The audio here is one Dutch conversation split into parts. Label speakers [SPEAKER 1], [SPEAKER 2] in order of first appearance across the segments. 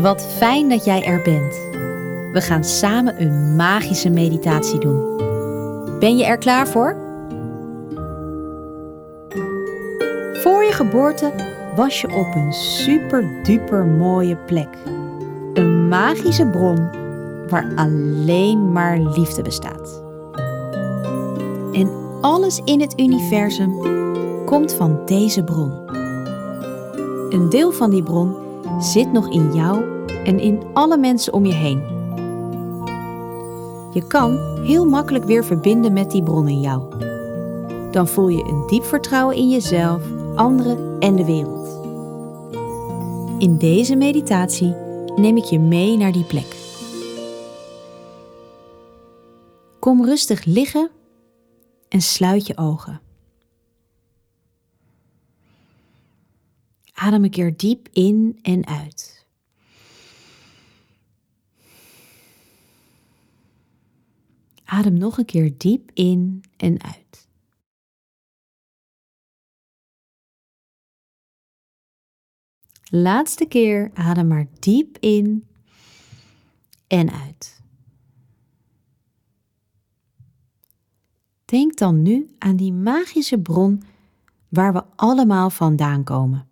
[SPEAKER 1] Wat fijn dat jij er bent. We gaan samen een magische meditatie doen. Ben je er klaar voor? Voor je geboorte was je op een super duper mooie plek. Een magische bron waar alleen maar liefde bestaat. En alles in het universum komt van deze bron. Een deel van die bron zit nog in jou en in alle mensen om je heen. Je kan heel makkelijk weer verbinden met die bron in jou. Dan voel je een diep vertrouwen in jezelf, anderen en de wereld. In deze meditatie neem ik je mee naar die plek. Kom rustig liggen en sluit je ogen. Adem een keer diep in en uit. Adem nog een keer diep in en uit. Laatste keer adem maar diep in en uit. Denk dan nu aan die magische bron waar we allemaal vandaan komen.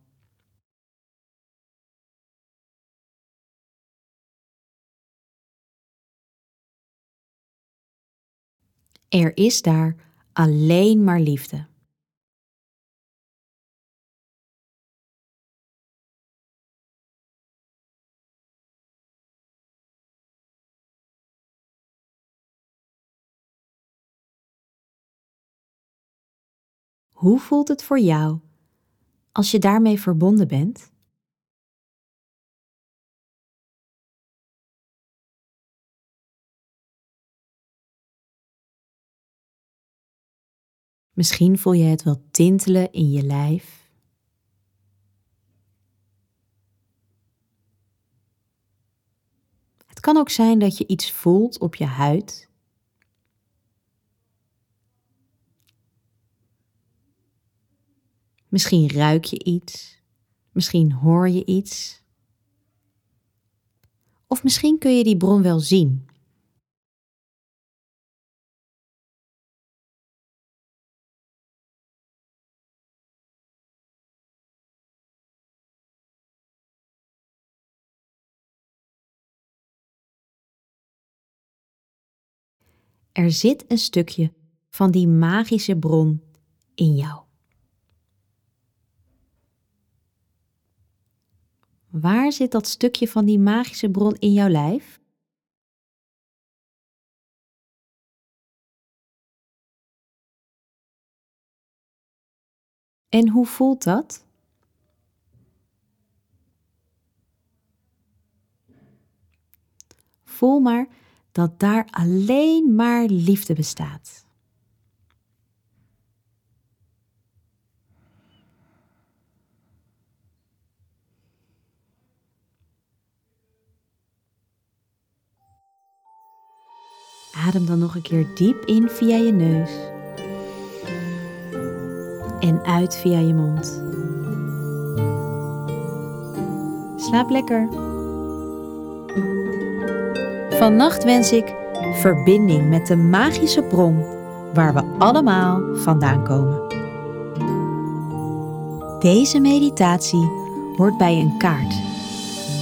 [SPEAKER 1] Er is daar alleen maar liefde. Hoe voelt het voor jou als je daarmee verbonden bent? Misschien voel je het wel tintelen in je lijf. Het kan ook zijn dat je iets voelt op je huid. Misschien ruik je iets, misschien hoor je iets. Of misschien kun je die bron wel zien. Er zit een stukje van die magische bron in jou. Waar zit dat stukje van die magische bron in jouw lijf? En hoe voelt dat? Voel maar dat daar alleen maar liefde bestaat. Adem dan nog een keer diep in via je neus en uit via je mond. Slaap lekker. Vannacht wens ik verbinding met de magische bron waar we allemaal vandaan komen. Deze meditatie hoort bij een kaart.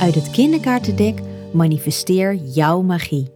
[SPEAKER 1] Uit het kinderkaartendek manifesteer jouw magie.